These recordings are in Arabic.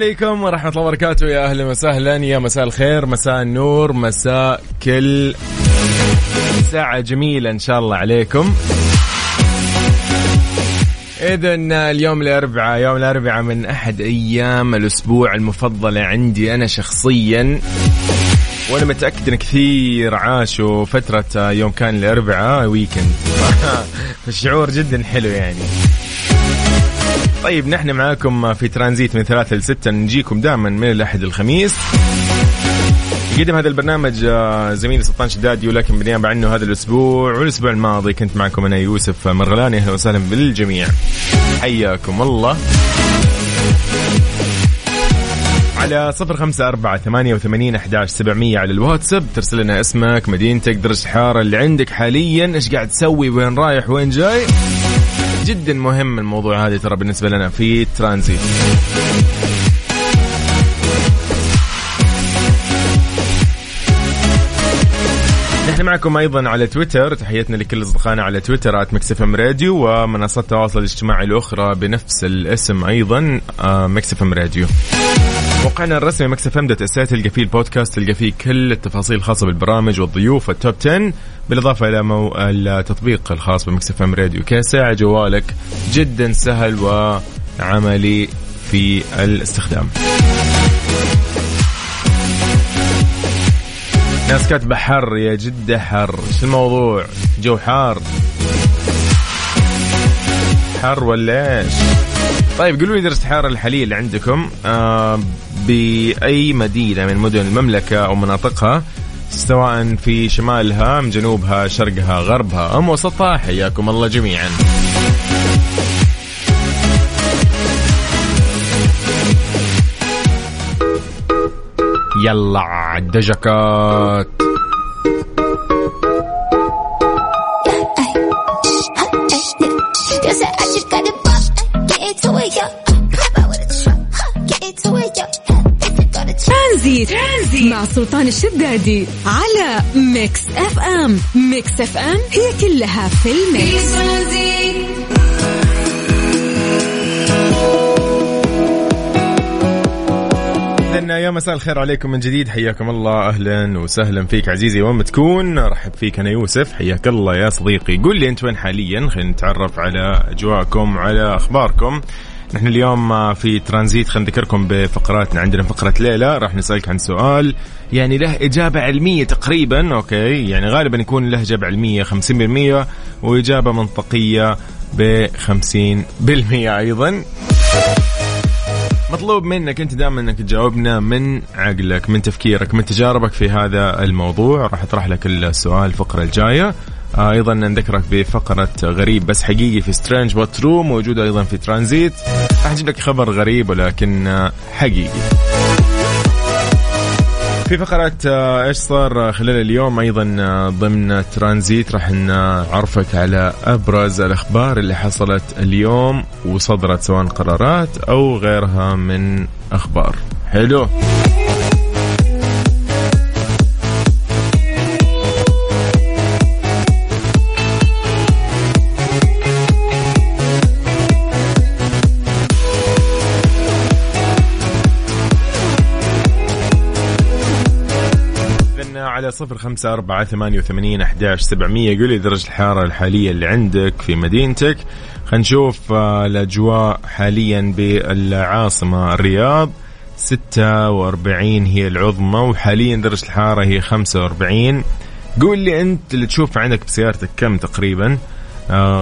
عليكم ورحمة الله وبركاته. يا أهلا وسهلا يا مساء الخير مساء النور مساء كل ساعة جميلة إن شاء الله عليكم. إذا اليوم الأربعاء يوم الأربعاء من أحد أيام الأسبوع المفضلة عندي أنا شخصيا. وأنا متأكد أن كثير عاشوا فترة يوم كان الأربعاء ويكند فالشعور جدا حلو يعني. طيب نحن معاكم في ترانزيت من ثلاثة لستة نجيكم دائما من الأحد الخميس. يقدم هذا البرنامج آه، زميلي سلطان شدادي ولكن بالنيابة عنه هذا الأسبوع والأسبوع الماضي كنت معكم أنا يوسف مرغلاني. أهلا وسهلا بالجميع. حياكم الله. على صفر خمسة أربعة ثمانية وثمانين أحداش سبعمية على الواتساب. ترسل لنا اسمك مدينتك درجة الحرارة اللي عندك حاليا. إيش قاعد تسوي؟ وين رايح؟ وين جاي؟ جدا مهم الموضوع هذا ترى بالنسبة لنا في ترانزيت. نحن معكم أيضا على تويتر تحياتنا لكل أصدقائنا على تويتر @Mix FM راديو ومنصات التواصل الاجتماعي الأخرى بنفس الاسم أيضا آه، Mix FM راديو. موقعنا الرسمي Mix FM dot تلقى فيه البودكاست تلقى فيه كل التفاصيل الخاصة بالبرامج والضيوف وال top 10 بالإضافة إلى مو... التطبيق الخاص بمكسف إم راديو كساعه جوالك جدا سهل وعملي في الاستخدام. ناس كاتبة حر يا جدة حر. إيش الموضوع؟ جو حار. حر ولا إيش؟ طيب قولوا لي درجة الحرارة الحالية اللي عندكم آه بأي مدينة من مدن المملكة أو مناطقها سواء في شمالها من جنوبها شرقها غربها أم وسطها حياكم الله جميعا. يلا الدجكات ترانزيت مع سلطان الشدادي على Mix FM. Mix FM هي كلها في ال mix. إذن يا مساء الخير عليكم من جديد. حياكم الله. أهلا وسهلا فيك عزيزي. وين تكون رحب فيك أنا يوسف. حياك الله يا صديقي. قول لي أنت وين حاليا؟ خلينا نتعرف على أجواءكم على أخباركم. نحن اليوم في ترانزيت خلينا نذكركم بفقراتنا. عندنا فقرة ليلة راح نسألك عن سؤال يعني له إجابة علمية تقريبا okay؟ يعني غالبا يكون له إجابة علمية 50% وإجابة منطقية ب 50% أيضا. مطلوب منك أنت دائما إنك تجاوبنا من عقلك من تفكيرك من تجاربك في هذا الموضوع. راح أطرح لك السؤال الفقرة الجاية. آه، أيضا نذكرك بفقرة غريب بس حقيقي في strange but true موجوده أيضا في ترانزيت راح لك خبر غريب ولكن حقيقي. في فقرة آه، إيش صار خلال اليوم أيضا آه، ضمن ترانزيت راح نعرفك على أبرز الأخبار اللي حصلت اليوم وصدرت سواء قرارات أو غيرها من أخبار. حلو. صفر خمسة أربعة ثمانية وثمانين أحداش سبعمية. قولي درجة الحرارة الحالية اللي عندك في مدينتك. خلينا نشوف آه، الأجواء حاليا بالعاصمة الرياض. ستة وأربعين هي العظمى وحاليا درجة الحرارة هي خمسة وأربعين. قول لي أنت اللي تشوف عندك بسيارتك كم تقريبا؟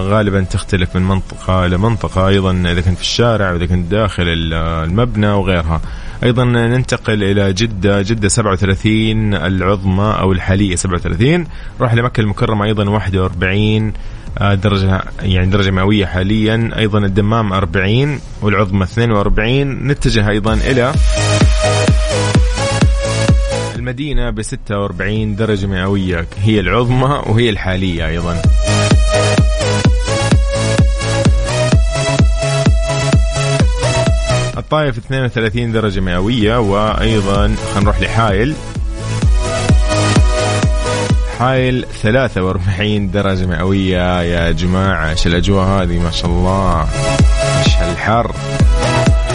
غالبا تختلف من منطقة إلى منطقة أيضا إذا كنت في الشارع وإذا كنت داخل المبنى وغيرها. أيضا ننتقل إلى جدة جدة 37 العظمى أو الحاليه 37 نروح لمكة المكرمة أيضا 41 آه، درجة يعني درجة مئوية حاليا. أيضا الدمام 40 والعظمى 42 نتجه أيضا إلى المدينة ب 46 درجة مئوية. هي العظمى وهي الحالية أيضا. الطايف 32 درجة مئوية وأيضا خلينا نروح لحايل. حايل 43 درجة مئوية. يا جماعة إيش الأجواء هذه؟ ما شاء الله. إيش الحر.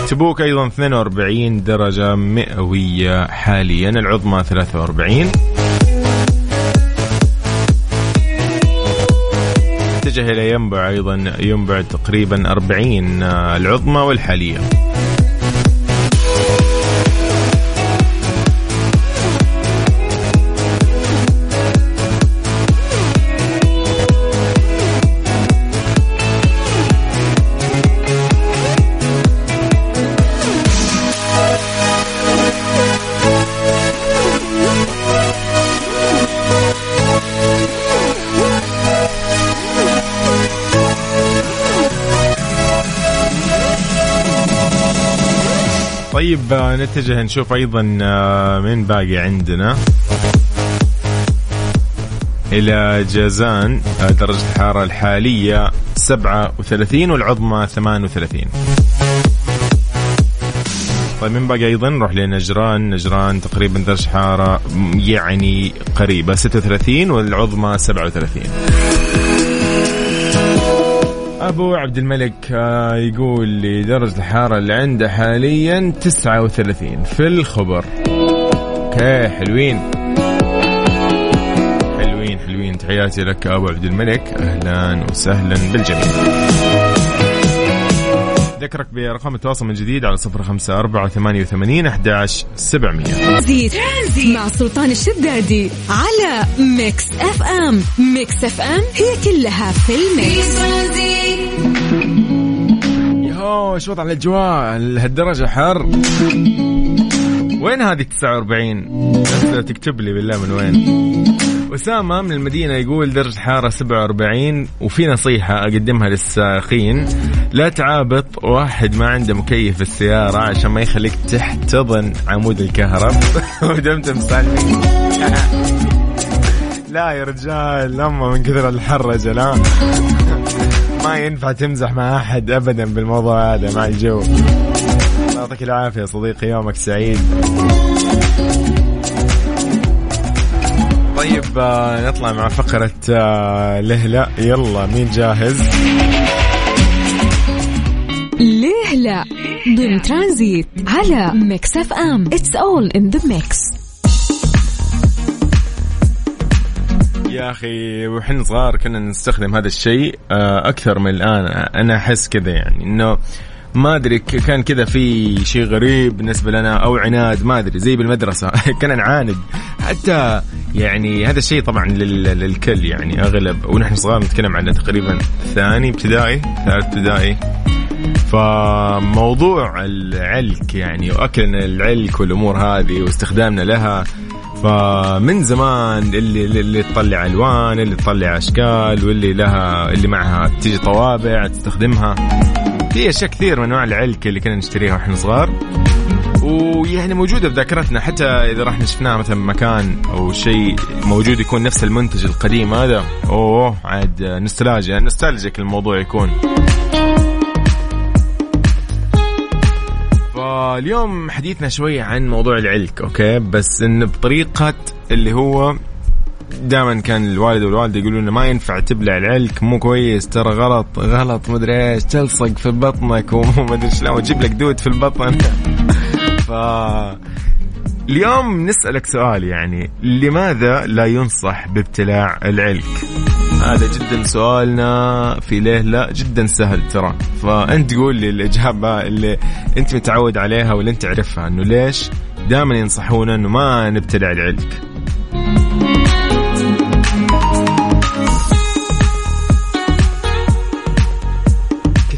تبوك أيضا 42 درجة مئوية حاليا. العظمى 43 اتجه إلى ينبع أيضا ينبع تقريبا 40 العظمى والحالية. طيب آه، نتجه نشوف أيضا آه، من باقي عندنا. إلى جازان آه، درجة الحرارة الحالية 37 والعظمى 38 طيب من باقي أيضا نروح لنجران. نجران تقريبا درجة حرارة يعني قريبة 36 والعظمى 37 أبو عبد الملك آه، يقول لي درجه الحراره اللي عنده حاليا 39 في الخبر. okay حلوين. حلوين حلوين. تحياتي لك أبو عبد الملك. أهلا وسهلا بالجميع. ذكرك بأرقام التواصل من جديد على صفر خمسة أربعة ثمانية وثمانين أحداش سبعمية. مع سلطان الشدادي على Mix FM. Mix FM هي كلها في ال mix. يهو شوط على الأجواء؟ لهالدرجة حر. وين هذه 49 بس تكتب لي بالله من وين. أسامة من المدينة يقول درجة حرارة 47 وفي نصيحة أقدمها للسائقين لا تعابط واحد ما عنده مكيف في السيارة عشان ما يخليك تحتضن عمود الكهرب. ودمت مسالمين لا يا رجال لما من كثر الحر لا ما ينفع تمزح مع أحد أبدا بالموضوع هذا مع الجو. يعطيك العافية صديقي يومك سعيد. طيب آه، نطلع مع فقرة آه، لهلأ. يلا مين جاهز؟ ليه لا ضمن ترانزيت على Mix FM. It's all in the mix يا أخي وحنا صغار كنا نستخدم هذا الشيء آه، أكثر من الآن. أنا أحس كذا يعني إنه ما أدري كان كذا في شيء غريب بالنسبة لنا أو عناد ما أدري زي بالمدرسة. كنا نعاند. حتى يعني هذا الشيء طبعا للكل يعني أغلب. ونحن صغار نتكلم عن تقريبا ثاني ابتدائي ثالث ابتدائي. فموضوع العلك يعني وأكلنا العلك والأمور هذه واستخدامنا لها فمن زمان اللي اللي تطلع ألوان اللي تطلع أشكال واللي لها اللي معها تيجي طوابع تستخدمها. في أشياء كثير من انواع العلك اللي كنا نشتريها وإحنا صغار. ويعني موجودة في ذاكرتنا حتى إذا رحنا شفناها مثلا مكان أو شيء موجود يكون نفس المنتج القديم هذا أوه عاد نستلاجيا نستلجك الموضوع يكون. فاليوم حديثنا شوي عن موضوع العلك أوكي؟ بس انه بطريقة اللي هو دائما كان الوالد والوالدة يقولون لنا ما ينفع تبلع العلك مو كويس ترى غلط غلط مدري إيش تلصق في بطنك ومدري شلون وتجيب لك دود في البطن. ف اليوم نسألك سؤال يعني لماذا لا ينصح بابتلاع العلك؟ هذا جدا سؤالنا في ليه لا جدا سهل ترى. فأنت قول لي الإجابة اللي أنت متعود عليها واللي أنت تعرفها إنه ليش دائما ينصحونا إنه ما نبتلع العلك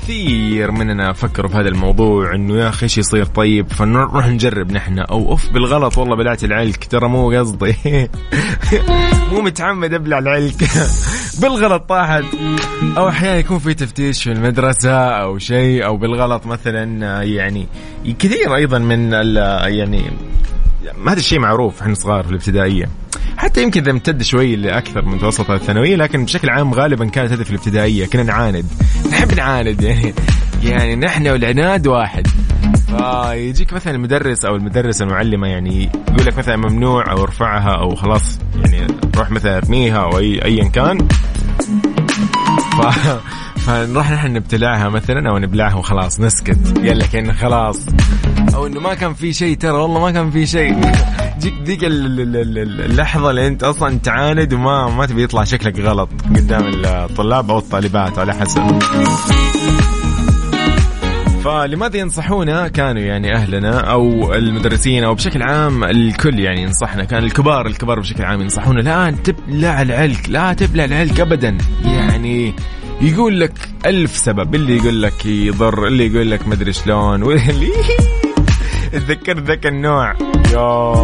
كثير مننا فكروا في هذا الموضوع إنه يا أخي إيش يصير طيب؟ فنروح نجرب نحن. أو أوف بالغلط والله بلعت العلك ترى مو قصدي. مو متعمد أبلع العلك. بالغلط طاحت. أو أحيانا يكون في تفتيش في المدرسة أو شيء أو بالغلط مثلا يعني كثير أيضا من يعني هذا الشيء معروف إحنا صغار في الابتدائية. حتى يمكن إذا امتد شوي لأكثر من متوسط الثانوية لكن بشكل عام غالبا كانت في الابتدائية. كنا نعاند. نحب نعاند يعني يعني نحن والعناد واحد. فيجيك مثلا المدرس أو المدرسة المعلمة يعني يقول لك مثلا ممنوع أو ارفعها أو خلاص يعني روح مثلا ارميها أو اي ايا كان. ف... فنروح نحن نبتلعها مثلا أو نبلعها وخلاص نسكت. قال لك انه خلاص. أو إنه ما كان في شيء ترى والله ما كان في شيء. جيك ديك اللحظة اللي أنت أصلا تعاند وما ما تبي يطلع شكلك غلط قدام الطلاب أو الطالبات على حسب. فلماذا ينصحونا كانوا يعني أهلنا أو المدرسين أو بشكل عام الكل يعني ينصحنا. كان الكبار الكبار بشكل عام ينصحونا. لا تبلع العلك لا تبلع العلك ابدا. يعني يقول لك ألف سبب. اللي يقول لك يضر اللي يقول لك مدري شلون. واللي تذكرت ذاك النوع. يا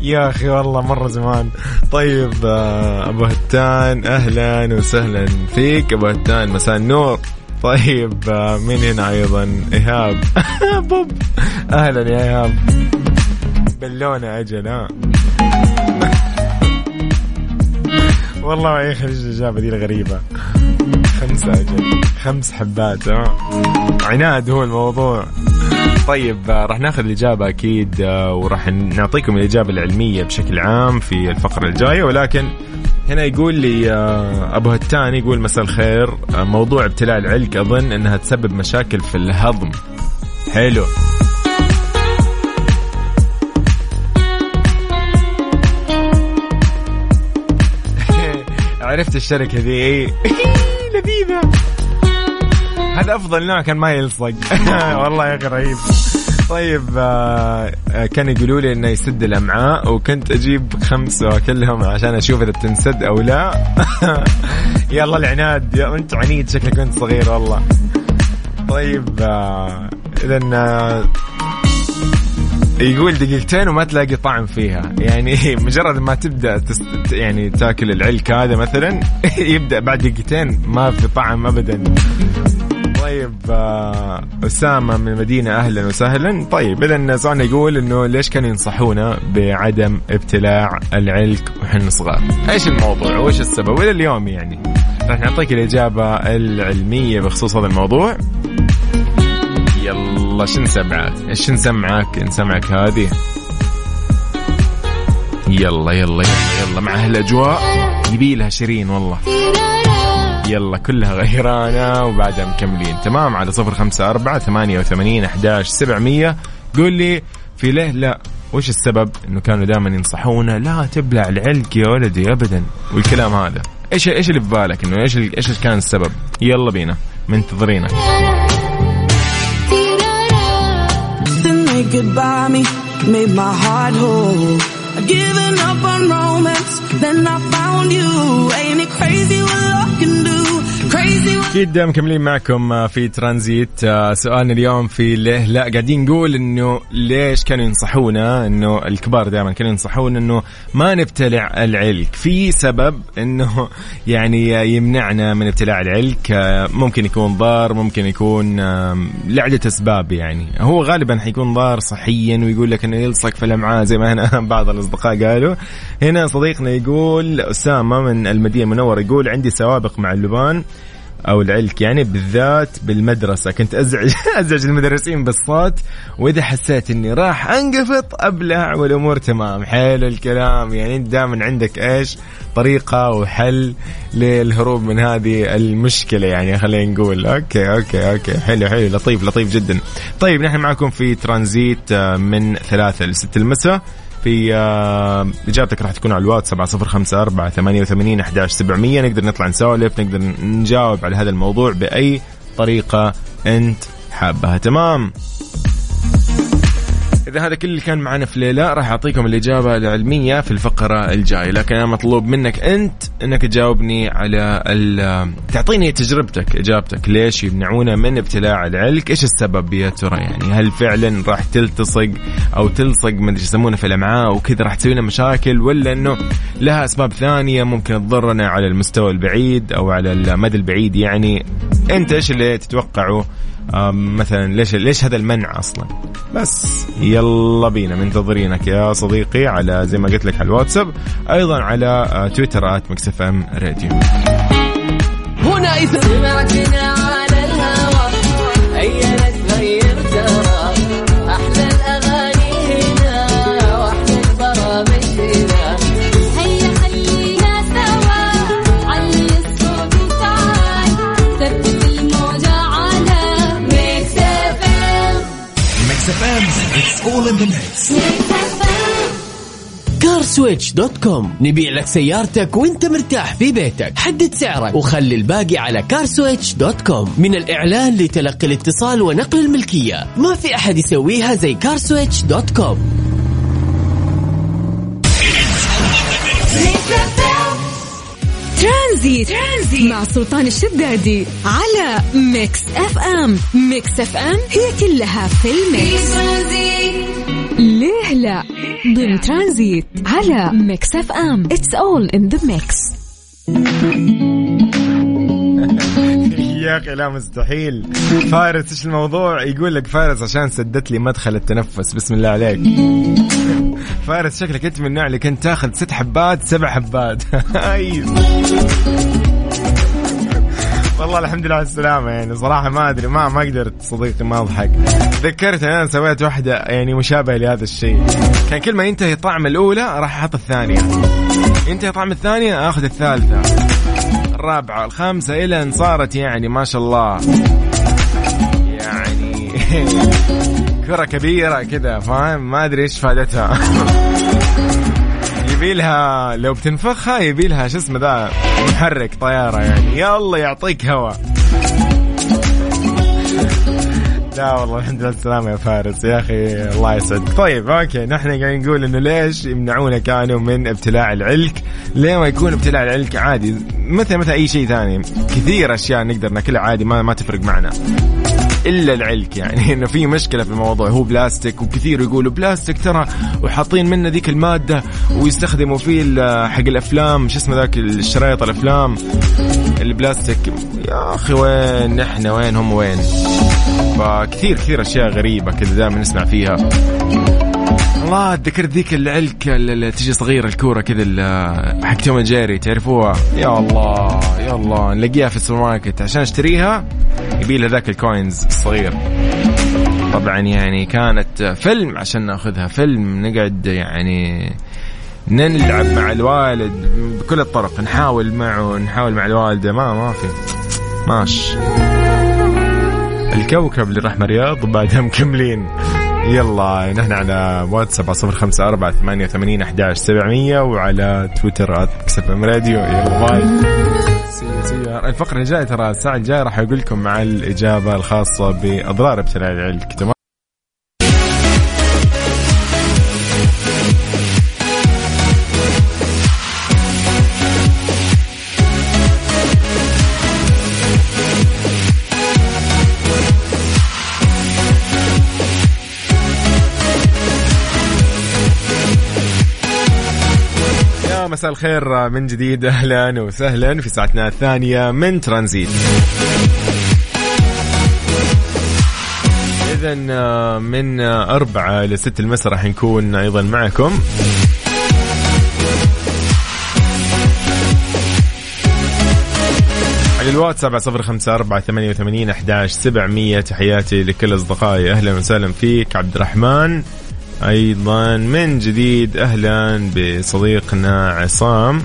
يا أخي والله مرة زمان. طيب آه، أبو هتان أهلا وسهلا فيك. أبو هتان مساء النور. طيب آه، مين هنا أيضا؟ إيهاب. بوب. أهلا يا إيهاب. بلونه أجل ها. والله أخي إيش الإجابة دي الغريبة. خمسة أجل. خمس حبات ها. عناد هو الموضوع. طيب آه، راح ناخذ الإجابة أكيد آه، وراح نعطيكم الإجابة العلمية بشكل عام في الفقرة الجاية ولكن هنا يقول لي آه، أبو هتان يقول مساء الخير. موضوع ابتلاء العلك أظن إنها تسبب مشاكل في الهضم. حلو. عرفت الشركة ذي؟ إيه؟ لذيذة. هذا أفضل نوع كان ما يلصق. والله يا أخي رهيب. طيب آه, آه، كان يقولوا لي إنه يسد الأمعاء وكنت أجيب خمسة وأكلهم عشان أشوف إذا بتنسد أو لا. يلا العناد يا أنت عنيد شكلك كنت صغير والله. طيب آه اذا يقول دقيقتين وما تلاقي طعم فيها. يعني مجرد ما تبدأ تست يعني تاكل العلك هذا مثلا يبدأ بعد دقيقتين ما في طعم ابدا. طيب آه، أسامة من المدينة أهلا وسهلا. طيب إذا سؤالنا يقول إنه ليش كانوا ينصحونا بعدم ابتلاع العلك وحنا صغار؟ إيش الموضوع؟ وإيش السبب؟ وإلى اليوم يعني. راح نعطيك الإجابة العلمية بخصوص هذا الموضوع. يلا شو نسمعك؟ إيش نسمعك؟ نسمعك هذه. يلا يلا يلا يلا مع هالاجواء يبي لها شيرين والله. يلا كلها غيرانة وبعدها مكملين. تمام؟ على صفر خمسة أربعة ثمانية وثمانين أحداش سبعمية. قول لي في ليه لا؟ وش السبب؟ إنه كانوا دائما ينصحونا لا تبلع العلك يا ولدي ابدا. والكلام هذا. إيش إيش اللي ببالك إنه إيش إيش كان السبب؟ يلا بينا. منتظرينك. I've given up on romance, then I found you. Ain't it crazy what love can do? أكيد مكملين معكم في ترانزيت آه، سؤالنا اليوم في ليه لا قاعدين نقول إنه ليش كانوا ينصحونا إنه الكبار دائما كانوا ينصحونا إنه ما نبتلع العلك. في سبب إنه يعني يمنعنا من ابتلاع العلك آه، ممكن يكون ضار ممكن يكون لعدة أسباب يعني. هو غالبا حيكون ضار صحيا ويقول لك إنه يلصق في الأمعاء زي ما هنا بعض الأصدقاء قالوا. هنا صديقنا يقول أسامة من المدينة المنورة يقول عندي سوابق مع اللبان. أو العلك يعني بالذات بالمدرسة. كنت ازعج أزعج المدرسين بالصوت وإذا حسيت إني راح أنقفط أبلع والأمور تمام. حلو الكلام. يعني دائما عندك إيش؟ طريقة وحل للهروب من هذه المشكلة يعني خلينا نقول. Okay okay okay. حلو حلو. لطيف لطيف جدا. طيب نحن معكم في ترانزيت آه، من ثلاثة لست المساء. في آه، إجابتك راح تكون على الواتس 7054 88 11 700 نقدر نطلع نسولف نقدر نجاوب على هذا الموضوع بأي طريقة أنت حابها. تمام. إذا هذا كل اللي كان معنا في ليلة راح أعطيكم الإجابة العلمية في الفقرة الجاية. لكن أنا مطلوب منك أنت أنك تجاوبني على تعطيني تجربتك إجابتك. ليش يمنعونا من ابتلاع العلك؟ إيش السبب يا ترى؟ يعني هل فعلا راح تلتصق أو تلصق من يسمونه في الأمعاء وكذا راح تسوي لنا مشاكل ولا أنه لها أسباب ثانية ممكن تضرنا على المستوى البعيد أو على المدى البعيد؟ يعني أنت إيش اللي تتوقعه مثلا ليش ليش هذا المنع أصلا؟ بس يلا بينا منتظرينك يا صديقي على زي ما قلت لك على الواتساب أيضا على آه، تويتر at Mix FM راديو. هنا إذا CarSwitch dot com نبيع لك سيارتك وانت مرتاح في بيتك. حدد سعرك وخلي الباقي على CarSwitch dot com من الإعلان لتلقي الاتصال ونقل الملكية. ما في أحد يسويها زي CarSwitch dot com Tranzit, Tranzit مع سلطان الشدادي على Mix FM. Mix FM هي كلها في ال mix. ليه لا؟ ضمن ترانزيت على Mix FM. It's all in the mix يا أخي لا مستحيل. فارس إيش الموضوع؟ يقول لك فارس عشان سدت لي مدخل التنفس. بسم الله عليك. فارس شكلك أنت من النوع اللي كنت تاخذ ست حبات سبع حبات. والله الحمد لله على السلامة يعني صراحة ما أدري ما ما قدرت صديقي ما أضحك. ذكرت أنا سويت واحدة يعني مشابهة لهذا الشيء. كان كل ما ينتهي طعم الأولى راح أحط الثانية. ينتهي طعم الثانية آخذ الثالثة. الرابعة الخامسة إلى أن صارت يعني ما شاء الله. يعني كرة كبيرة كذا فاهم؟ ما أدري إيش فائدتها يبيلها لو بتنفخها يبيلها شو اسمه ذا محرك طيارة يعني. الله يعطيك هوا. لا والله الحمد لله السلامة يا فارس. يا أخي الله يسعدك. طيب okay نحن قاعدين نقول إنه ليش يمنعونا كانوا من ابتلاع العلك؟ ليه ما يكون ابتلاع العلك عادي؟ مثل مثل أي شيء ثاني. كثير أشياء نقدر ناكلها عادي ما ما تفرق معنا. إلا العلك يعني. إنه في مشكلة في الموضوع. هو بلاستيك وكثير يقولوا بلاستيك ترى وحاطين منه ذيك المادة ويستخدموا فيه حق الأفلام. شو اسمه ذاك؟ الشرايط الأفلام. البلاستيك. يا أخي وين؟ نحن وين هم وين؟ فكثير كثير أشياء غريبة كذا دائما نسمع فيها. الله تذكرت ذيك العلك اللي تجي صغيرة الكورة كذا حق توم جيري تعرفوها؟ يا الله يا الله نلاقيها في السوبر ماركت عشان اشتريها يبي لها ذاك ال coins الصغير. طبعا يعني كانت فيلم عشان ناخذها فيلم نقعد يعني نلعب مع الوالد بكل الطرق. نحاول معه نحاول مع الوالدة ما ما في. ماش الكوكب اللي راح رياض وبعدها مكملين يلا نحن على واتساب صفر خمسة أربعة ثمانية وثمانين أحداش سبعمية وعلى تويتر كسف ام راديو يلا باي. الفقرة الجاية ترى الساعة الجاية راح أقول لكم مع الإجابة الخاصة بأضرار ابتلاع العلك مساء الخير من جديد. أهلا وسهلا في ساعتنا الثانية من ترانزيت. اذا من أربعة إلى ست المساء راح نكون أيضا معكم. على الواتس سبعة صفر خمسة أربعة ثمانية وثمانين أحداش سبعمية. تحياتي لكل أصدقائي. أهلا وسهلا فيك عبد الرحمن. أيضا من جديد أهلا بصديقنا عصام.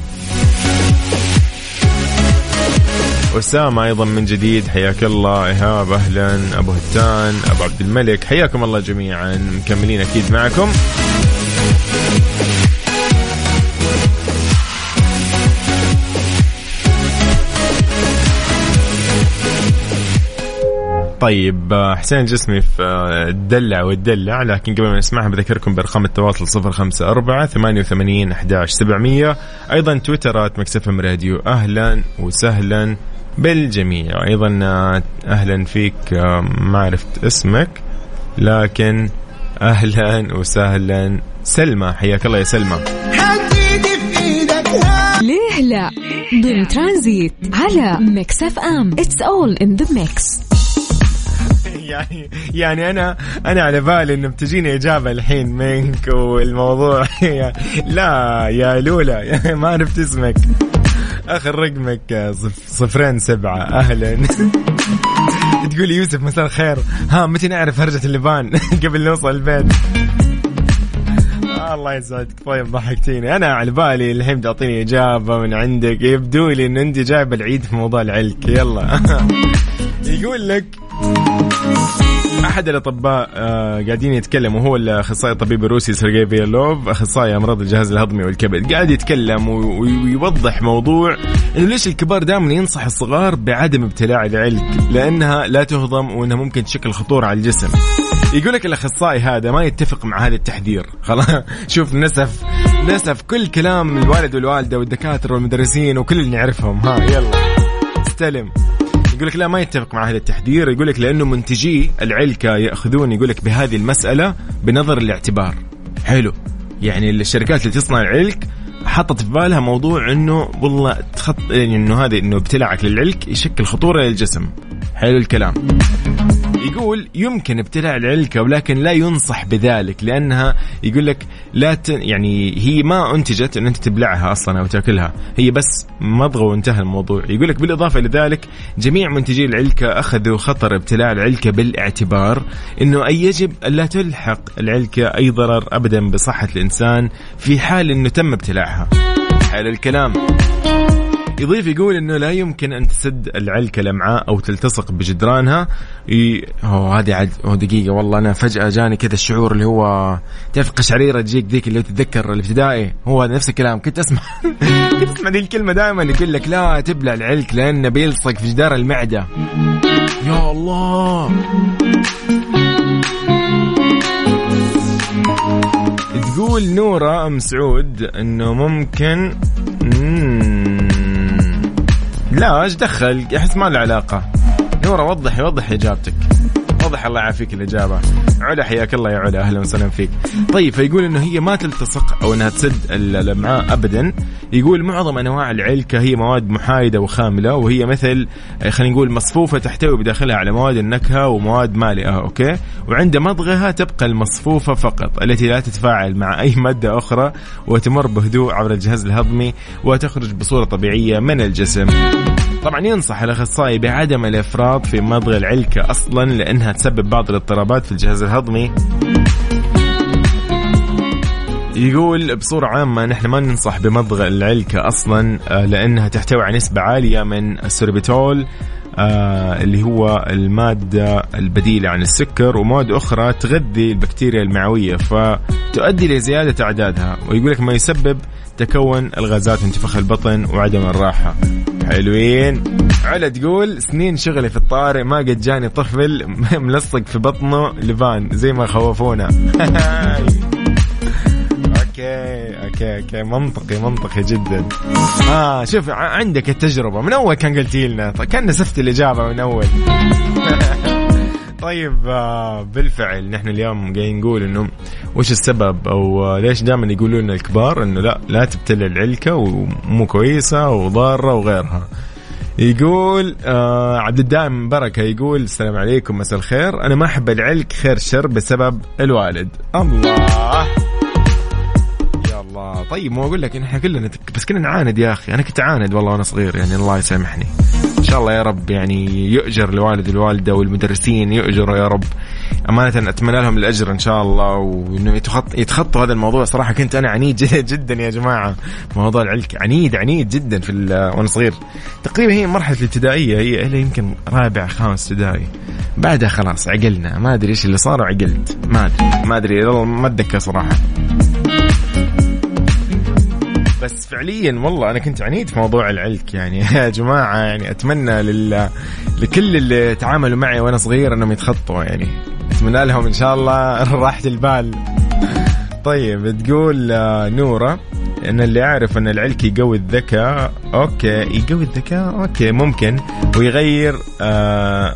أسامة أيضا من جديد حياك الله إيهاب أهلا أبو هتان أبو عبد الملك حياكم الله جميعا مكملين أكيد معكم. طيب آه، حسين جسمي في آه، الدلع والدلع لكن قبل ما نسمعها بذكركم بأرقام التواصل صفر خمسة أربعة ثمانية وثمانين أحداش سبعمية. أيضا تويترات مكسفم راديو. أهلا وسهلا بالجميع. أيضا آه، أهلا فيك ما عرفت اسمك لكن أهلا وسهلا. سلمى حياك الله يا سلمى. ليه لا؟ ضمن ترانزيت على Mix FM. It's all in the mix يعني يعني أنا أنا على بالي إنه بتجيني إجابة الحين منك والموضوع. لا يا لولا. ما عرفت اسمك. آخر رقمك صفرين سبعة. أهلا. تقول يوسف مساء الخير. ها متى نعرف هرجة اللبان؟ قبل نوصل البيت. الله يسعدك. طيب ضحكتيني. أنا على بالي الحين تعطيني إجابة من عندك. يبدو لي إن أنت جايب العيد في موضوع العلك. يلا. يقول لك أحد الأطباء آه قاعدين يتكلم وهو الأخصائي الطبيب الروسي سيرجي فيلوف أخصائي أمراض الجهاز الهضمي والكبد. قاعد يتكلم ويوضح موضوع إنه ليش الكبار دائما ينصح الصغار بعدم ابتلاع العلك لأنها لا تهضم وإنها ممكن تشكل خطورة على الجسم. يقول لك الأخصائي هذا ما يتفق مع هذا التحذير. خلاص شوف نسف نسف كل كلام الوالد والوالدة والدكاترة والمدرسين وكل اللي نعرفهم. ها يلا. استلم. يقول لك لا ما يتفق مع هذا التحذير. يقول لك لأنه منتجي العلكه يأخذون يقول لك بهذه المسألة بنظر الاعتبار. حلو. يعني الشركات اللي تصنع العلك حطت في بالها موضوع إنه والله تخط يعني إنه هذا إنه ابتلاعك للعلك يشكل خطورة للجسم. حلو الكلام. يقول يمكن ابتلاع العلكة ولكن لا ينصح بذلك لأنها يقول لك لا ت... يعني هي ما أنتجت أن أنت تبلعها أصلا أو تأكلها هي بس مضغة وانتهى الموضوع. يقول لك بالإضافة إلى ذلك جميع منتجي العلكة أخذوا خطر ابتلاع العلكة بالاعتبار أنه أي يجب ألا تلحق العلكة أي ضرر أبدا بصحة الإنسان في حال أنه تم ابتلاعها. حال الكلام. يضيف يقول إنه لا يمكن أن تسد العلكة الامعاء أو تلتصق بجدرانها. ي... هو هذه عد... هو دقيقة والله أنا فجأة جاني كذا الشعور اللي هو تعرف قشعريره تجيك ذيك اللي تتذكر الابتدائي؟ هو نفس الكلام. كنت أسمع كنت أسمع ذي الكلمة دائما يقول لك لا تبلع العلك لأنه بيلصق في جدار المعدة. يا الله! تقول نورة أم سعود أنه ممكن لا إيش دخل؟ احس ما له علاقة. نورة وضحي وضحي إجابتك. واضح الله يعافيك الإجابة. علا حياك الله يا علا. أهلا وسهلا فيك. طيب فيقول إنه هي ما تلتصق أو إنها تسد الامعاء ابدا. يقول معظم أنواع العلكه هي مواد محايدة وخاملة وهي مثل خلينا نقول مصفوفة تحتوي بداخلها على مواد النكهة ومواد مالئة أوكي؟ وعند مضغها تبقى المصفوفة فقط التي لا تتفاعل مع أي مادة أخرى وتمر بهدوء عبر الجهاز الهضمي وتخرج بصورة طبيعية من الجسم. طبعا ينصح الأخصائي بعدم الإفراط في مضغ العلكه أصلا لأنها تسبب بعض الاضطرابات في الجهاز الهضمي. يقول بصورة عامة نحن ما ننصح بمضغ العلكة أصلا آه، لأنها تحتوي على نسبة عالية من السوربيتول آه اللي هو المادة البديلة عن السكر ومواد أخرى تغذي البكتيريا المعوية فتؤدي لزيادة أعدادها. ويقول لك ما يسبب تكون الغازات انتفاخ البطن وعدم الراحة. حلوين. علا تقول سنين شغلي في الطارئ ما قد جاني طفل ملصق في بطنه لبان زي ما خوفونا. okay okay okay منطقي منطقي جدا. آه شوف عندك التجربة. من أول كان قلتي لنا كان نسفت الإجابة من أول. طيب آه، بالفعل نحن اليوم جايين نقول إنه وش السبب؟ أو آه، ليش دائما يقولون لنا الكبار إنه لا لا تبتلع العلكة ومو كويسة وضارة وغيرها. يقول آه عبد الدائم بركة يقول السلام عليكم مساء الخير. أنا ما أحب العلك خير شر بسبب الوالد. الله! طيب مو أقول لك إحنا كلنا بس كنا نعاند يا أخي. أنا كنت أعاند والله وأنا صغير يعني الله يسامحني. إن شاء الله يا رب يعني يؤجر الوالد والوالده والمدرسين يؤجروا يا رب. أمانة أتمنى لهم الأجر إن شاء الله وإنه يتخطوا هذا الموضوع. صراحة كنت أنا عنيد جدا يا جماعة. موضوع العلك عنيد عنيد جدا في وأنا صغير. تقريبا هي مرحلة الابتدائية هي إلى يمكن رابع خامس ابتدائي. بعدها خلاص عقلنا. ما أدري إيش اللي صار وعقلت. ما أدري ما أدري ما أتذكر صراحة. بس فعليا والله أنا كنت عنيد في موضوع العلك يعني. يا جماعة يعني أتمنى لل... لكل اللي تعاملوا معي وأنا صغير أنهم يتخطوا يعني. أتمنى لهم إن شاء الله راحة البال. طيب تقول آه، نورة أن اللي يعرف أن العلك يقوي الذكاء okay يقوي الذكاء okay ممكن. ويغير آه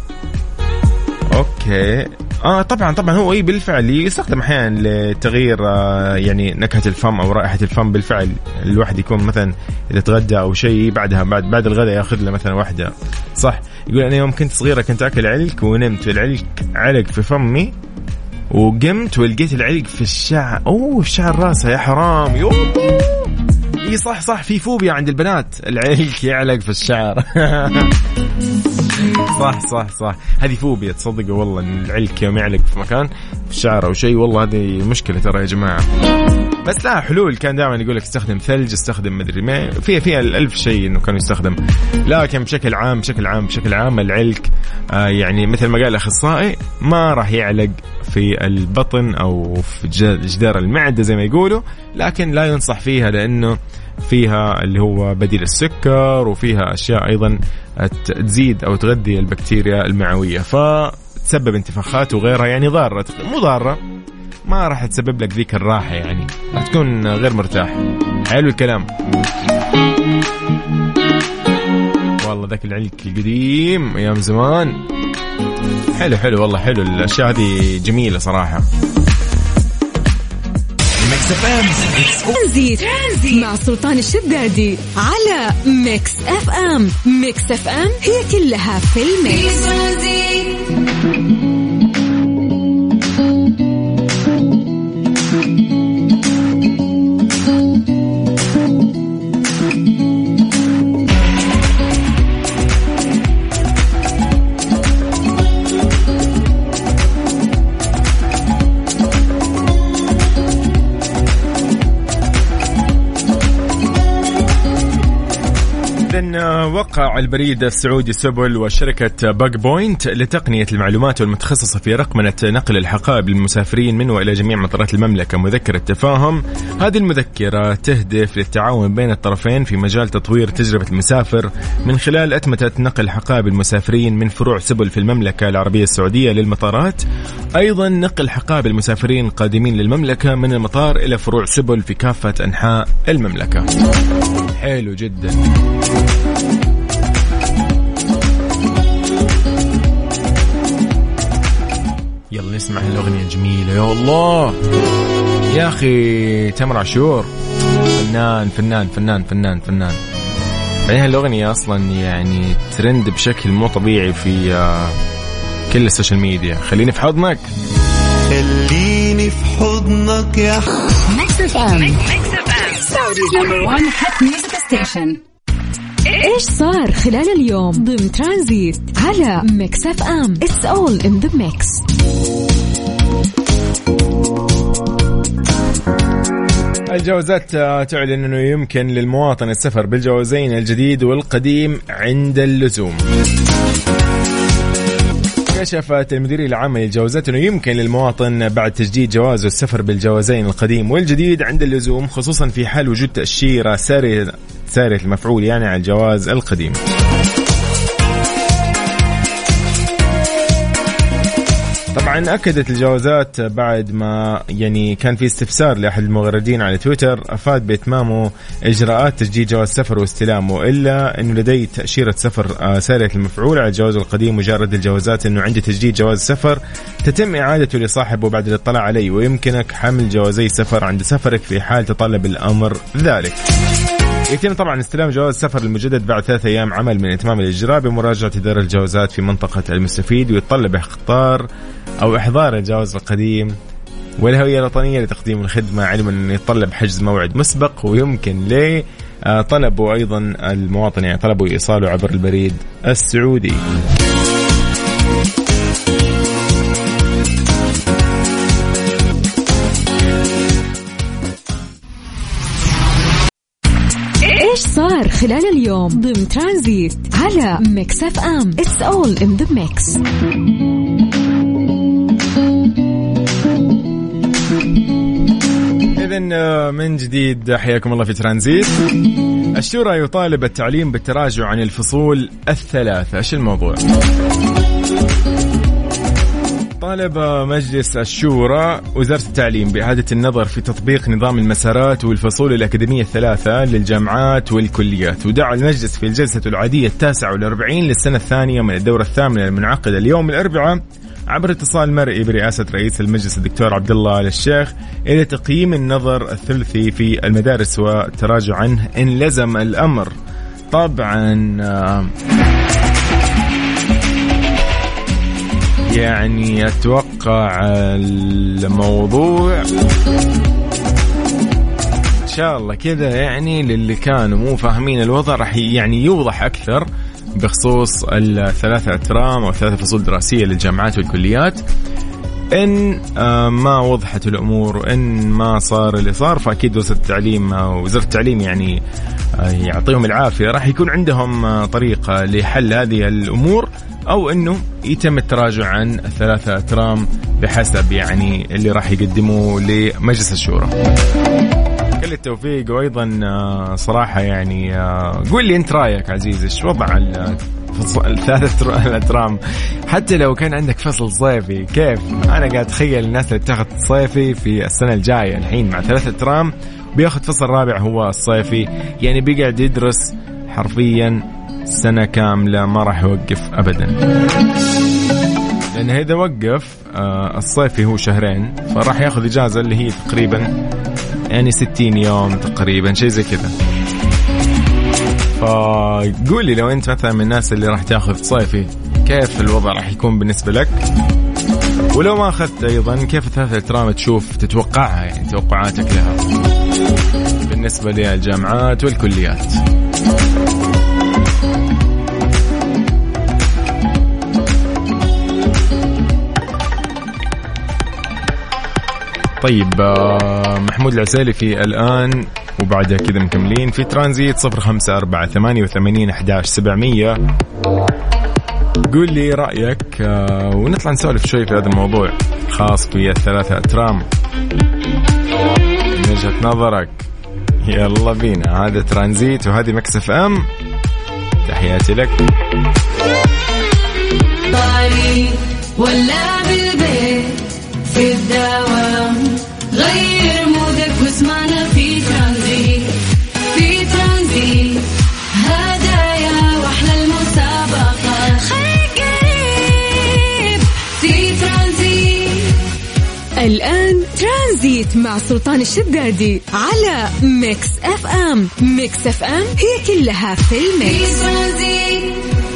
okay. آه طبعا طبعا. هو اي بالفعل يستخدم أحيانا لتغيير آه يعني نكهة الفم أو رائحة الفم. بالفعل الواحد يكون مثلا إذا تغدى أو شيء بعدها بعد بعد الغداء يأخذ له مثلا واحدة. صح. يقول أنا يوم كنت صغيرة كنت أكل علك ونمت والعلك علق في فمي وقمت ولقيت العلق في الشعر أوه في شعر راسها يا حرام. يوه. إي صح صح في فوبيا عند البنات. العلك يعلق في الشعر. صح صح صح. هذه فوبيا تصدقوا والله إن العلك يوم يعلق في مكان في الشعر أو شيء والله هذه مشكلة ترى يا جماعة. بس لا حلول. كان دائما يقول لك استخدم ثلج استخدم مدري ما. في في الالف شيء إنه كان يستخدم. لكن بشكل عام بشكل عام بشكل عام العلك آه يعني مثل ما قال الاخصائي ما راح يعلق في البطن أو في جدار المعدة زي ما يقولوا لكن لا ينصح فيها لأنه فيها اللي هو بديل السكر وفيها أشياء أيضا تزيد أو تغذي البكتيريا المعوية. فتسبب انتفاخات وغيرها يعني ضارة. مو ضارة. ما راح تسبب لك ذيك الراحة يعني. راح تكون غير مرتاح. حلو الكلام. والله ذاك العلك القديم أيام زمان. حلو حلو والله حلو. الأشياء هذه جميلة صراحة. ترانزيت مع سلطان الشدادي على Mix FM. Mix FM هي كلها في ال mix. البريد السعودي سبل وشركة BagPoint لتقنية المعلومات والمتخصصة في رقمنة نقل الحقائب للمسافرين من وإلى جميع مطارات المملكة. مذكرة تفاهم. هذه المذكرة تهدف للتعاون بين الطرفين في مجال تطوير تجربة المسافر من خلال أتمتة نقل حقائب المسافرين من فروع سبل في المملكة العربية السعودية للمطارات. أيضا نقل حقائب المسافرين القادمين للمملكة من المطار إلى فروع سبل في كافة أنحاء المملكة. حلو جدا. يلا نسمع الأغنية الجميلة. يا الله! يا أخي تامر عاشور. فنان فنان فنان فنان فنان. بعدين هالأغنية أصلا يعني ترند بشكل مو طبيعي في آه، كل ال social media. خليني في حضنك. خليني في حضنك يا Mix FM إيش صار خلال اليوم ضمن ترانزيت على Mix FM it's all in the mix الجوازات تعلن إنه يمكن للمواطن السفر بالجوازين الجديد والقديم عند اللزوم. كشفت المديرية العامة للجوازات أنه يمكن للمواطن بعد تجديد جوازه السفر بالجوازين القديم والجديد عند اللزوم خصوصا في حال وجود تأشيرة سارية سارية المفعول يعني على الجواز القديم طبعا أكدت الجوازات بعد ما يعني كان في استفسار لأحد المغردين على تويتر أفاد بإتمامه إجراءات تجديد جواز سفر واستلامه إلا أنه لدي تأشيرة سفر ساريه المفعول على الجواز القديم مجرد الجوازات أنه عندي تجديد جواز سفر تتم إعادته لصاحبه بعد الاطلاع عليه ويمكنك حمل جوازي سفر عند سفرك في حال تطلب الأمر ذلك. يتم طبعا استلام جواز السفر المجدد بعد ثلاثة أيام عمل من إتمام الإجراء بمراجعة إدارة الجوازات في منطقة المستفيد ويتطلب إخطار أو إحضار الجواز القديم والهوية الوطنية لتقديم الخدمة علما أنه يتطلب حجز موعد مسبق ويمكن ليه طلبوا أيضا المواطن يعني طلبوا إيصاله عبر البريد السعودي. خلال اليوم ضمن ترانزيت على ميكس اف ام it's all in the mix إذا من جديد حياكم الله في ترانزيت. الشورى يطالب التعليم بالتراجع عن الفصول الثلاثة. إيش الموضوع؟ طالب مجلس الشورى وزارة التعليم بإعادة النظر في تطبيق نظام المسارات والفصول الأكاديمية الثلاثة للجامعات والكليات. ودعا المجلس في الجلسة العادية التاسعة والأربعين للسنة الثانية من الدورة الثامنة المنعقدة اليوم الأربعاء عبر اتصال مرئي برئاسة رئيس المجلس الدكتور عبد الله الشيخ إلى تقييم النظر الثلثي في المدارس والتراجع عنه إن لزم الأمر. طبعا يعني أتوقع الموضوع شاء الله كذا يعني للي كانوا مو فاهمين الوضع راح يعني يوضح أكثر بخصوص الثلاثة أترام أو ثلاثة فصول دراسية للجامعات والكليات. إن آه، ما وضحت الأمور وان ما صار اللي صار فأكيد وزارة التعليم أو وزارة التعليم يعني آه، يعطيهم العافية راح يكون عندهم آه، طريقة لحل هذه الأمور أو إنه يتم التراجع عن الثلاثه أترام بحسب يعني اللي راح يقدموه لمجلس الشورى. كل التوفيق وأيضا صراحة يعني قول لي أنت رأيك عزيز إيش وضع الثلاثة الأترام حتى لو كان عندك فصل صيفي كيف؟ أنا قاعد أتخيل الناس اللي بتاخذ صيفي في السنة الجاية الحين مع ثلاثة أترام بياخذ فصل رابع هو الصيفي يعني بيقعد يدرس حرفيا سنة كاملة ما راح يوقف أبدا. لأنه إذا وقف آه، الصيفي هو شهرين فراح ياخذ إجازة اللي هي تقريبا يعني 60 يوم تقريبا شيء زي كذا. فقول لي لو أنت مثلا من الناس اللي راح تاخذ صيفي كيف الوضع راح يكون بالنسبة لك؟ ولو ما أخذت أيضا كيف الثلاثة الترام تشوف تتوقعها؟ يعني توقعاتك لها. بالنسبة للجامعات والكليات. طيب آه، محمود العسيلي في الآن وبعدها كذا مكملين في ترانزيت صفر خمسة أربعة ثمانية وثمانين أحداش سبعمية. قول لي رأيك آه، ونطلع نسولف شوي في هذا الموضوع خاص في الثلاثة ترام من وجهة نظرك يلا بينا هذا ترانزيت وهذه مكسف إم. تحياتي لك. ولا الآن ترانزيت مع سلطان الشدادي على ميكس أف أم. ميكس أف أم هي كلها في الميكس.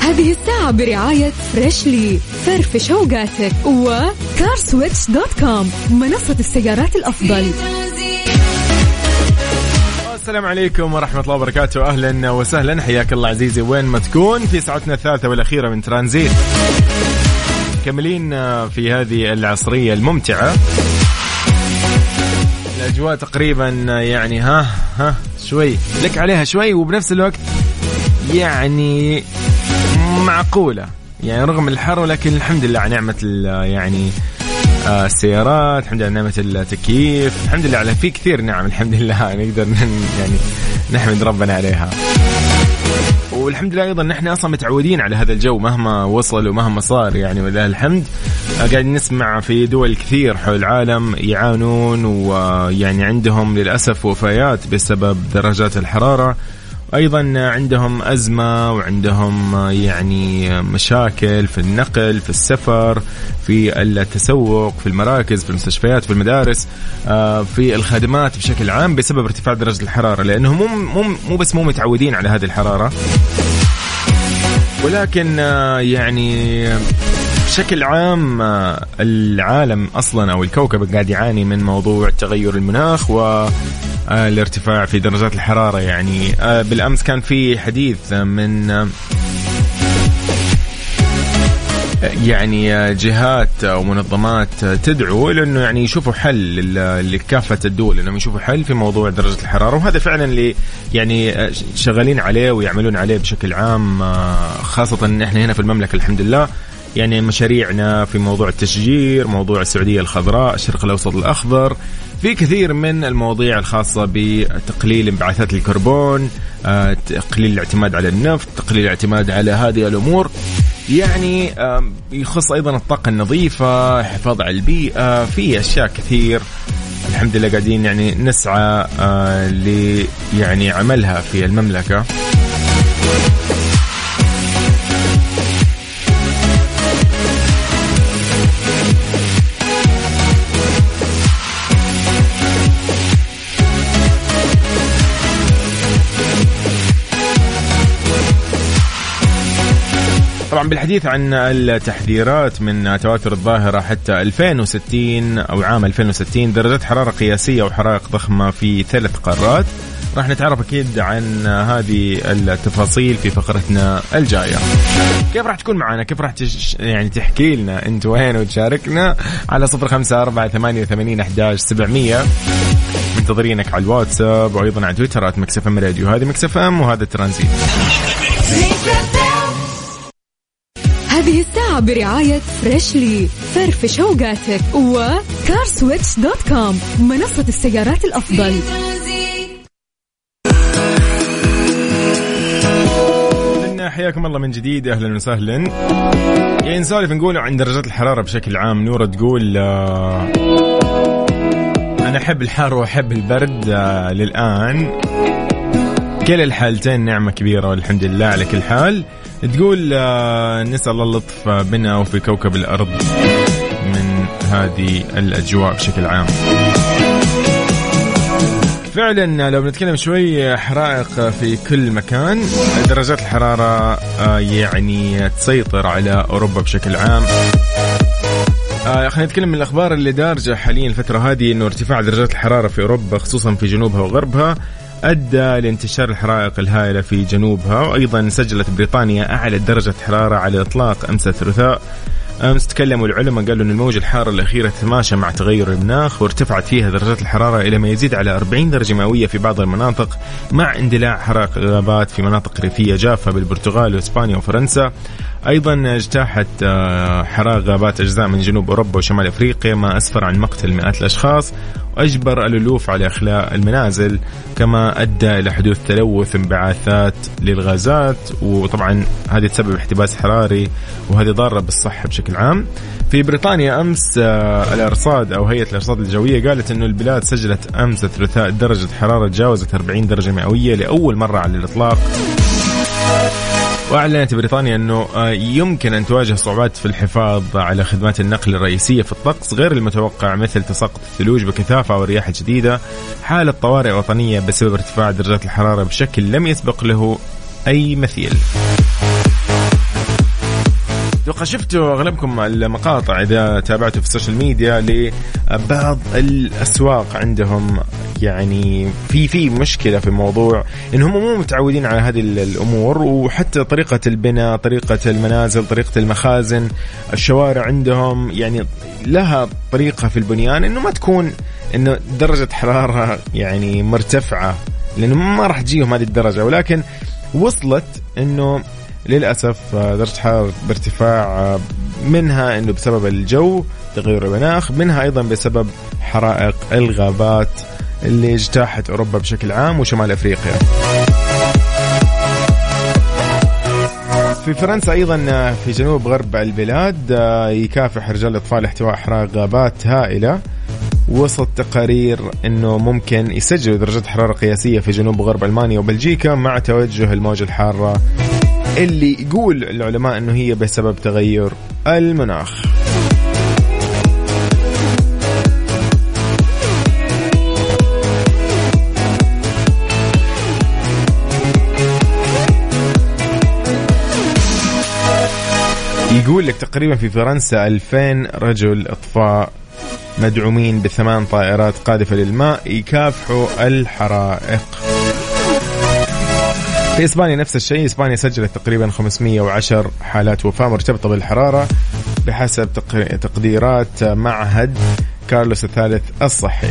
هذه الساعة برعاية فريشلي فرفش أوقاتك وكارسويتش dot com منصة السيارات الأفضل. السلام عليكم ورحمة الله وبركاته. أهلا وسهلا. حياك الله عزيزي وين ما تكون. في ساعتنا الثالثة والأخيرة من ترانزيت. مكملين في هذه العصرية الممتعة. الأجواء تقريبا يعني ها ها شوي لك عليها شوي وبنفس الوقت يعني معقولة. يعني رغم الحر ولكن الحمد لله على نعمة يعني آه، السيارات الحمد لله على نعمة التكييف الحمد لله على في كثير نعم الحمد لله نقدر يعني نحمد ربنا عليها. والحمد لله أيضا نحن أصلا متعودين على هذا الجو مهما وصل ومهما صار يعني ولله الحمد. قاعد نسمع في دول كثير حول العالم يعانون ويعني عندهم للأسف وفيات بسبب درجات الحرارة. أيضا عندهم أزمة وعندهم يعني مشاكل في النقل في السفر في التسوق في المراكز في المستشفيات في المدارس آه، في الخدمات بشكل عام بسبب ارتفاع درجة الحرارة لانهم مو مو مو بس مو متعودين على هذه الحرارة. ولكن آه، يعني بشكل عام آه، العالم أصلا أو الكوكب قاعد يعاني من موضوع تغير المناخ و الارتفاع في درجات الحرارة يعني. آه، بالأمس كان في حديث من آه، يعني جهات أو منظمات تدعو إلى أنه يعني يشوفوا حل لكافة الدول إنهم يشوفوا حل في موضوع درجة الحرارة. وهذا فعلا اللي يعني شغالين عليه ويعملون عليه بشكل عام آه، خاصة إن إحنا هنا في المملكة الحمد لله. يعني مشاريعنا في موضوع التشجير موضوع السعودية الخضراء الشرق الأوسط الأخضر في كثير من المواضيع الخاصة بتقليل انبعاثات الكربون آه، تقليل الاعتماد على النفط تقليل الاعتماد على هذه الأمور. يعني يخص أيضا الطاقة النظيفة حفاظ على البيئة في أشياء كثير الحمد لله قاعدين يعني نسعى آه، ل يعني عملها في المملكة. طبعا بالحديث عن التحذيرات من تواتر الظاهرة حتى 2060 أو عام 2060 درجات حرارة قياسية وحرائق ضخمة في ثلاث قارات. راح نتعرف أكيد عن هذه التفاصيل في فقرتنا الجاية. كيف راح تكون معنا؟ كيف راح تش... يعني تحكي لنا أنت وين وتشاركنا؟ على صفر خمسة أربعة ثمانية وثمانين أحداش سبعمية. منتظرينك على الواتساب وأيضا على تويتر ميكس أف أم راديو. هذه ميكس أف أم وهذا ترانزيت هذه الساعة برعاية فريشلي فرفش اوقاتك وكارسويتش dot com منصة السيارات الأفضل. حياكم الله من جديد أهلا وسهلا. يعني نسولف نقول عن درجات الحرارة بشكل عام. نورة تقول آه أنا أحب الحر وأحب البرد آه للآن. كلا الحالتين نعمة كبيرة والحمد لله على كل حال. تقول آه نسأل الله اللطف بنا وفي كوكب الأرض من هذه الأجواء بشكل عام. فعلا لو بنتكلم شوي حرائق في كل مكان درجات الحرارة آه، يعني تسيطر على أوروبا بشكل عام. آه خلينا نتكلم من الأخبار اللي دارجة حاليا الفترة هذه إنه ارتفاع درجات الحرارة في أوروبا خصوصا في جنوبها وغربها أدى لانتشار الحرائق الهائلة في جنوبها وأيضا سجلت بريطانيا أعلى درجة حرارة على الاطلاق أمس الثلاثاء. أمس تكلموا العلماء قالوا إن الموجة الحارة الأخيرة تتماشى مع تغير المناخ وارتفعت فيها درجات الحرارة إلى ما يزيد على 40 درجة مئوية في بعض المناطق مع اندلاع حرائق غابات في مناطق ريفية جافة بالبرتغال وإسبانيا وفرنسا. أيضا اجتاحت آه، حرائق غابات أجزاء من جنوب أوروبا وشمال أفريقيا ما أسفر عن مقتل مئات الأشخاص وأجبر الالوف على إخلاء المنازل كما أدى إلى حدوث تلوث انبعاثات للغازات وطبعا هذه تسبب احتباس حراري وهذه ضارة بالصحة بشكل عام. في بريطانيا أمس آه، الأرصاد أو هيئة الأرصاد الجوية قالت انه البلاد سجلت أمس الثلاثاء درجة حرارة تجاوزت 40 درجة مئوية لأول مرة على الإطلاق. وأعلنت بريطانيا أنه آه، يمكن أن تواجه صعوبات في الحفاظ على خدمات النقل الرئيسية في الطقس غير المتوقع مثل تساقط الثلوج بكثافة ورياح شديده، حالة طوارئ وطنية بسبب ارتفاع درجات الحرارة بشكل لم يسبق له أي مثيل. أتوقع شفتوا أغلبكم المقاطع إذا تابعتوا في السوشيال ميديا لبعض الأسواق عندهم يعني في في مشكلة في الموضوع إن هم مو متعودين على هذه الأمور وحتى طريقة البناء طريقة المنازل طريقة المخازن الشوارع عندهم يعني لها طريقة في البنيان إنه ما تكون إنه درجة حرارة يعني مرتفعة لأنه ما راح تجيهم هذه الدرجة ولكن وصلت إنه للأسف آه، درجة حرارة بارتفاع آه، منها إنه بسبب الجو تغير المناخ منها أيضا بسبب حرائق الغابات اللي اجتاحت أوروبا بشكل عام وشمال أفريقيا. في فرنسا أيضا آه، في جنوب غرب البلاد يكافح رجال الاطفاء احتواء احراق غابات هائلة. وصلت تقارير إنه ممكن يسجلوا درجات حرارة قياسية في جنوب غرب ألمانيا وبلجيكا مع توجه الموجه الحاره اللي يقول العلماء إنه هي بسبب تغير المناخ. يقول لك تقريبا في فرنسا 2000 رجل إطفاء مدعومين بثمان طائرات قاذفة للماء يكافحوا الحرائق. في إسبانيا نفس الشيء. إسبانيا سجلت تقريبا 510 حالات وفاة. مرتبطه بالحرارة بحسب تقديرات معهد كارلوس الثالث الصحي.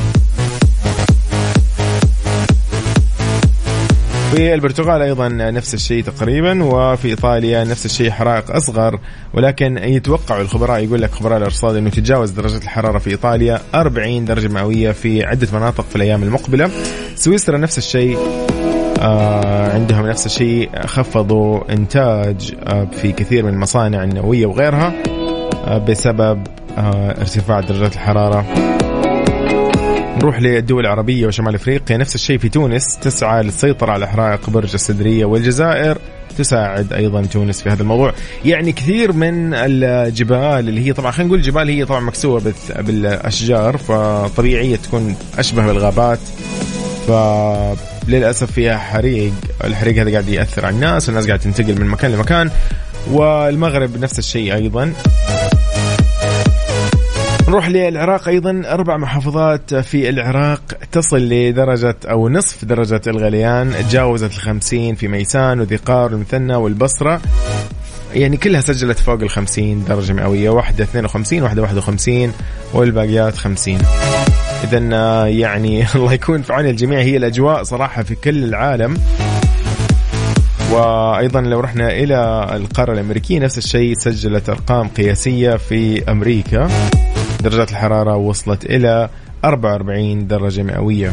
في البرتغال أيضا نفس الشيء تقريبا وفي إيطاليا نفس الشيء حرائق أصغر. ولكن يتوقعوا الخبراء يقول لك خبراء الأرصاد إنه تتجاوز درجة الحرارة في إيطاليا 40 درجة مئوية في عدة مناطق في الأيام المقبلة. سويسرا نفس الشيء. عندهم نفس الشيء خفضوا إنتاج آه في كثير من المصانع النووية وغيرها آه بسبب آه ارتفاع درجات الحرارة. نروح للدول العربية وشمال إفريقيا. نفس الشيء في تونس تسعى للسيطرة على حرائق برج السدرية والجزائر تساعد أيضا تونس في هذا الموضوع. يعني كثير من الجبال اللي هي طبعا خلينا نقول الجبال هي طبعا مكسوه بالأشجار فطبيعية تكون أشبه بالغابات فللاسف فيها حريق. الحريق هذا قاعد يأثر على الناس الناس قاعدة تنتقل من مكان لمكان والمغرب نفس الشيء أيضا. نروح للعراق أيضا. أربع محافظات في العراق تصل لدرجة أو نصف درجة الغليان. تجاوزت الخمسين في ميسان وذقار والمثنى والبصرة. يعني كلها سجلت فوق ال 50 درجة مئوية. واحدة 52 واحدة 51 والباقيات 50 إذا يعني الله يكون في عون الجميع. هي الأجواء صراحة في كل العالم. وأيضا لو رحنا إلى القارة الأمريكية نفس الشيء سجلت أرقام قياسية في أمريكا. درجات الحرارة وصلت إلى 44 درجة مئوية.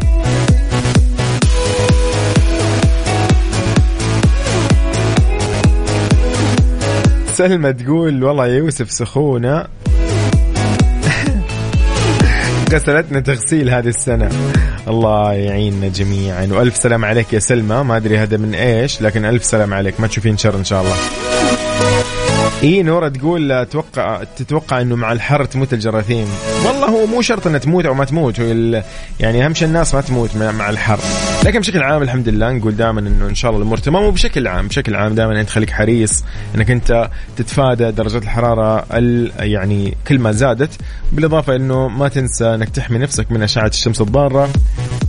سلمى تقول والله يا يوسف سخونة. غسلتنا تغسيل هذه السنة. الله يعيننا جميعا. وألف سلام عليك يا سلمى. ما أدري هذا من إيش لكن ألف سلام عليك. ما تشوفين شر إن شاء الله. إي نورة تقول أتوقع تتوقع إنه مع الحر تموت الجراثيم. والله هو مو شرط إنها تموت أو ما تموت يعني أهم شيء الناس ما تموت مع الحر. لكن بشكل عام الحمد لله نقول دائما إنه إن شاء الله الأمور تمام وبشكل عام بشكل عام دائما أنت خليك حريص إنك أنت تتفادى درجات الحرارة يعني كل ما زادت بالإضافة إنه ما تنسى إنك تحمي نفسك من أشعة الشمس الضارة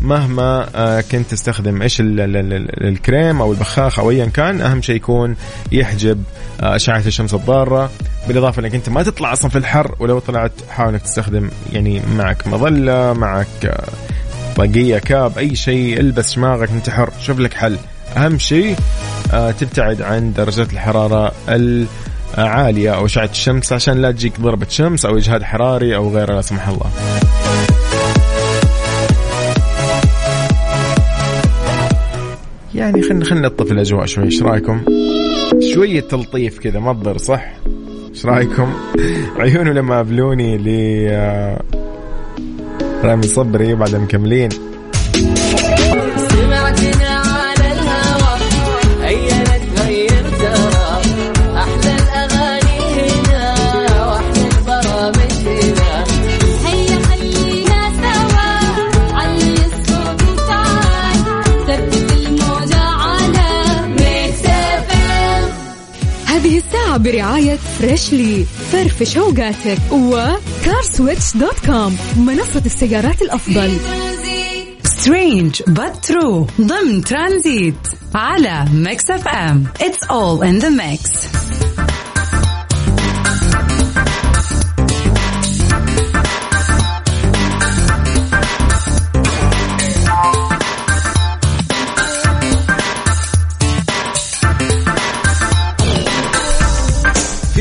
مهما آه، كنت تستخدم إيش الكريم أو البخاخ أو ايا كان أهم شيء يكون يحجب آه، أشعة الشمس الضارة. بالإضافة إنك أنت ما تطلع أصلا في الحر ولو طلعت حاول إنك تستخدم يعني معك مظلة معك آه، طاقيه كاب أي شيء البس شماغك انت حر شوف لك حل أهم شيء تبتعد عن درجات الحرارة العالية أو أشعة الشمس عشان لا تجيك ضربة شمس أو إجهاد حراري أو غيره لا سمح الله يعني خلينا خلينا نلطف الأجواء شوي إيش رأيكم؟ شوية تلطيف كذا ما تضر صح؟ إيش رأيكم؟ عيونه لما قابلوني ل آه، رامي صبري بعد مكملين. برعاية فريشلي فرفش أوقاتك وكارسويتش dot com منصة السيارات الأفضل. strange but true. ضمن ترانزيت. على ميكس أف أم. It's all in the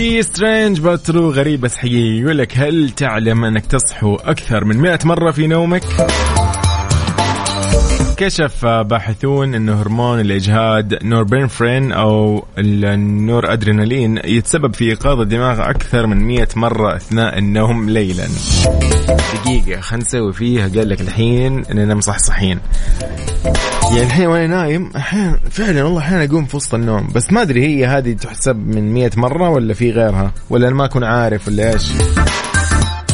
strange but true غريب بس حقيقي يقول لك هل تعلم أنك تصحو أكثر من 100 مرة في نومك؟ كشف باحثون انه هرمون الإجهاد نوربينفرين أو النور ادرينالين يتسبب في إيقاظ الدماغ أكثر من 100 مرة أثناء النوم ليلا. دقيقة خلينا نسوي فيها قال لك الحين إننا مصحصحين. يعني الحين وأنا نايم أحيانا فعلا والله أحيانا أقوم في وسط النوم بس ما أدري هي هذه تحسب من مية مرة ولا في غيرها ولا أنا ما أكون عارف ولا إيش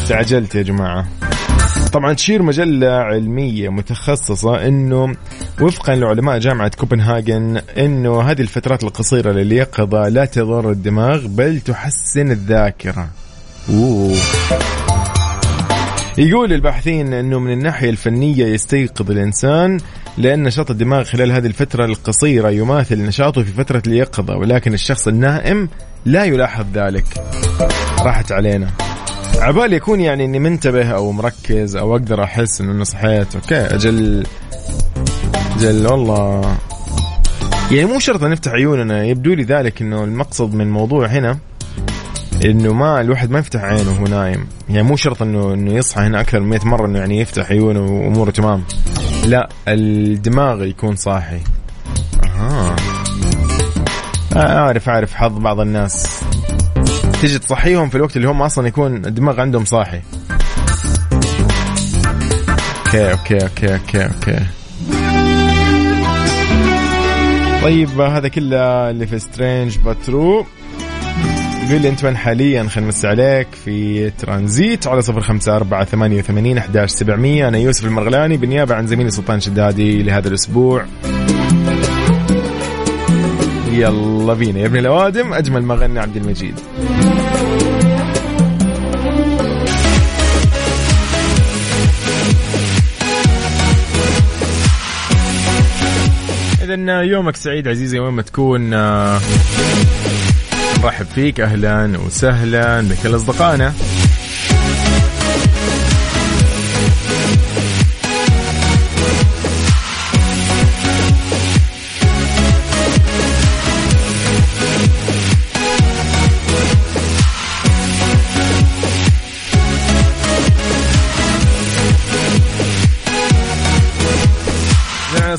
تعجلت يا جماعة طبعا تشير مجلة علمية متخصصة إنه وفقا لعلماء جامعة كوبنهاجن إنه هذه الفترات القصيرة لليقظة لا تضر الدماغ بل تحسن الذاكرة. أوه. يقول الباحثين إنه من الناحية الفنية يستيقظ الإنسان لأن نشاط الدماغ خلال هذه الفترة القصيرة يماثل نشاطه في فترة اليقظة ولكن الشخص النائم لا يلاحظ ذلك. راحت علينا. عبال يكون يعني إني منتبه أو مركز أو أقدر أحس إنه صحيت. أوكي أجل جل والله. يعني مو شرط نفتح عيوننا يبدو لي ذلك إنه المقصد من الموضوع هنا إنه ما الواحد ما يفتح عينه وهو نايم. يعني مو شرط إنه إنه يصحى هنا أكثر من 100 مرة إنه يعني يفتح عيونه وأموره تمام. لا الدماغ يكون صاحي. أها. أعرف أعرف حظ بعض الناس. تيجي تصحيهم في الوقت اللي هم أصلا يكون الدماغ عندهم صاحي. okay okay okay okay okay. طيب هذا كله اللي في strange but true قول لي أنت وين حاليا؟ خلينا نمسي عليك. في ترانزيت على صفر خمسة أربعة ثمانية وثمانين أحداش سبعمية. أنا يوسف المرغلاني بالنيابة عن زميلي سلطان الشدادي لهذا الأسبوع. يلا بينا. يا ابن الأوادم أجمل ما غنى عبد المجيد. اذا يومك سعيد عزيزي وين ما تكون نرحب فيك أهلا وسهلا بكل اصدقائنا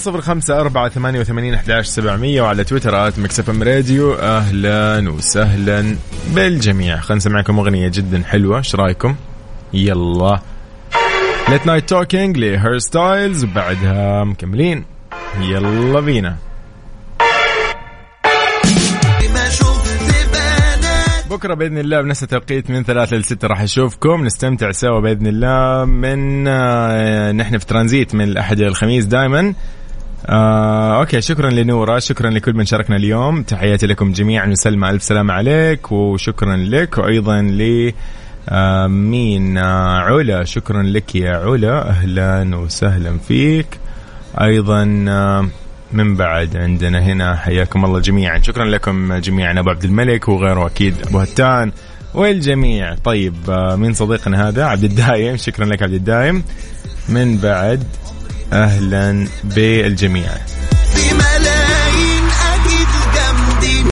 صفر خمسة أربعة ثمانية وثمانين أحداش سبعمية وعلى تويتر at ميكس أف أم راديو. أهلا وسهلا بالجميع. خلينا نسمعكم أغنية جدا حلوة. إيش رأيكم؟ يلا. Late Night Talking ل هاري ستايلز وبعدها مكملين. يلا بينا. بكرة بإذن الله بنفس التوقيت من ثلاثة لستة راح أشوفكم. نستمتع سوا بإذن الله من آه نحن في ترانزيت من الأحد إلى الخميس دائما آه، أوكي شكرا لنورا شكرا لكل من شاركنا اليوم. تحياتي لكم جميعا. وسلمى ألف سلام عليك وشكرا لك وأيضا ل آه مين؟ آه علا. شكرا لك يا علا. أهلا وسهلا فيك. أيضا آه من بعد عندنا هنا حياكم الله جميعا. شكرا لكم جميعا أبو عبد الملك وغيره أكيد أبو هتان والجميع. طيب آه مين صديقنا هذا عبد الدايم. شكرا لك عبد الدايم. من بعد أهلا بالجميع.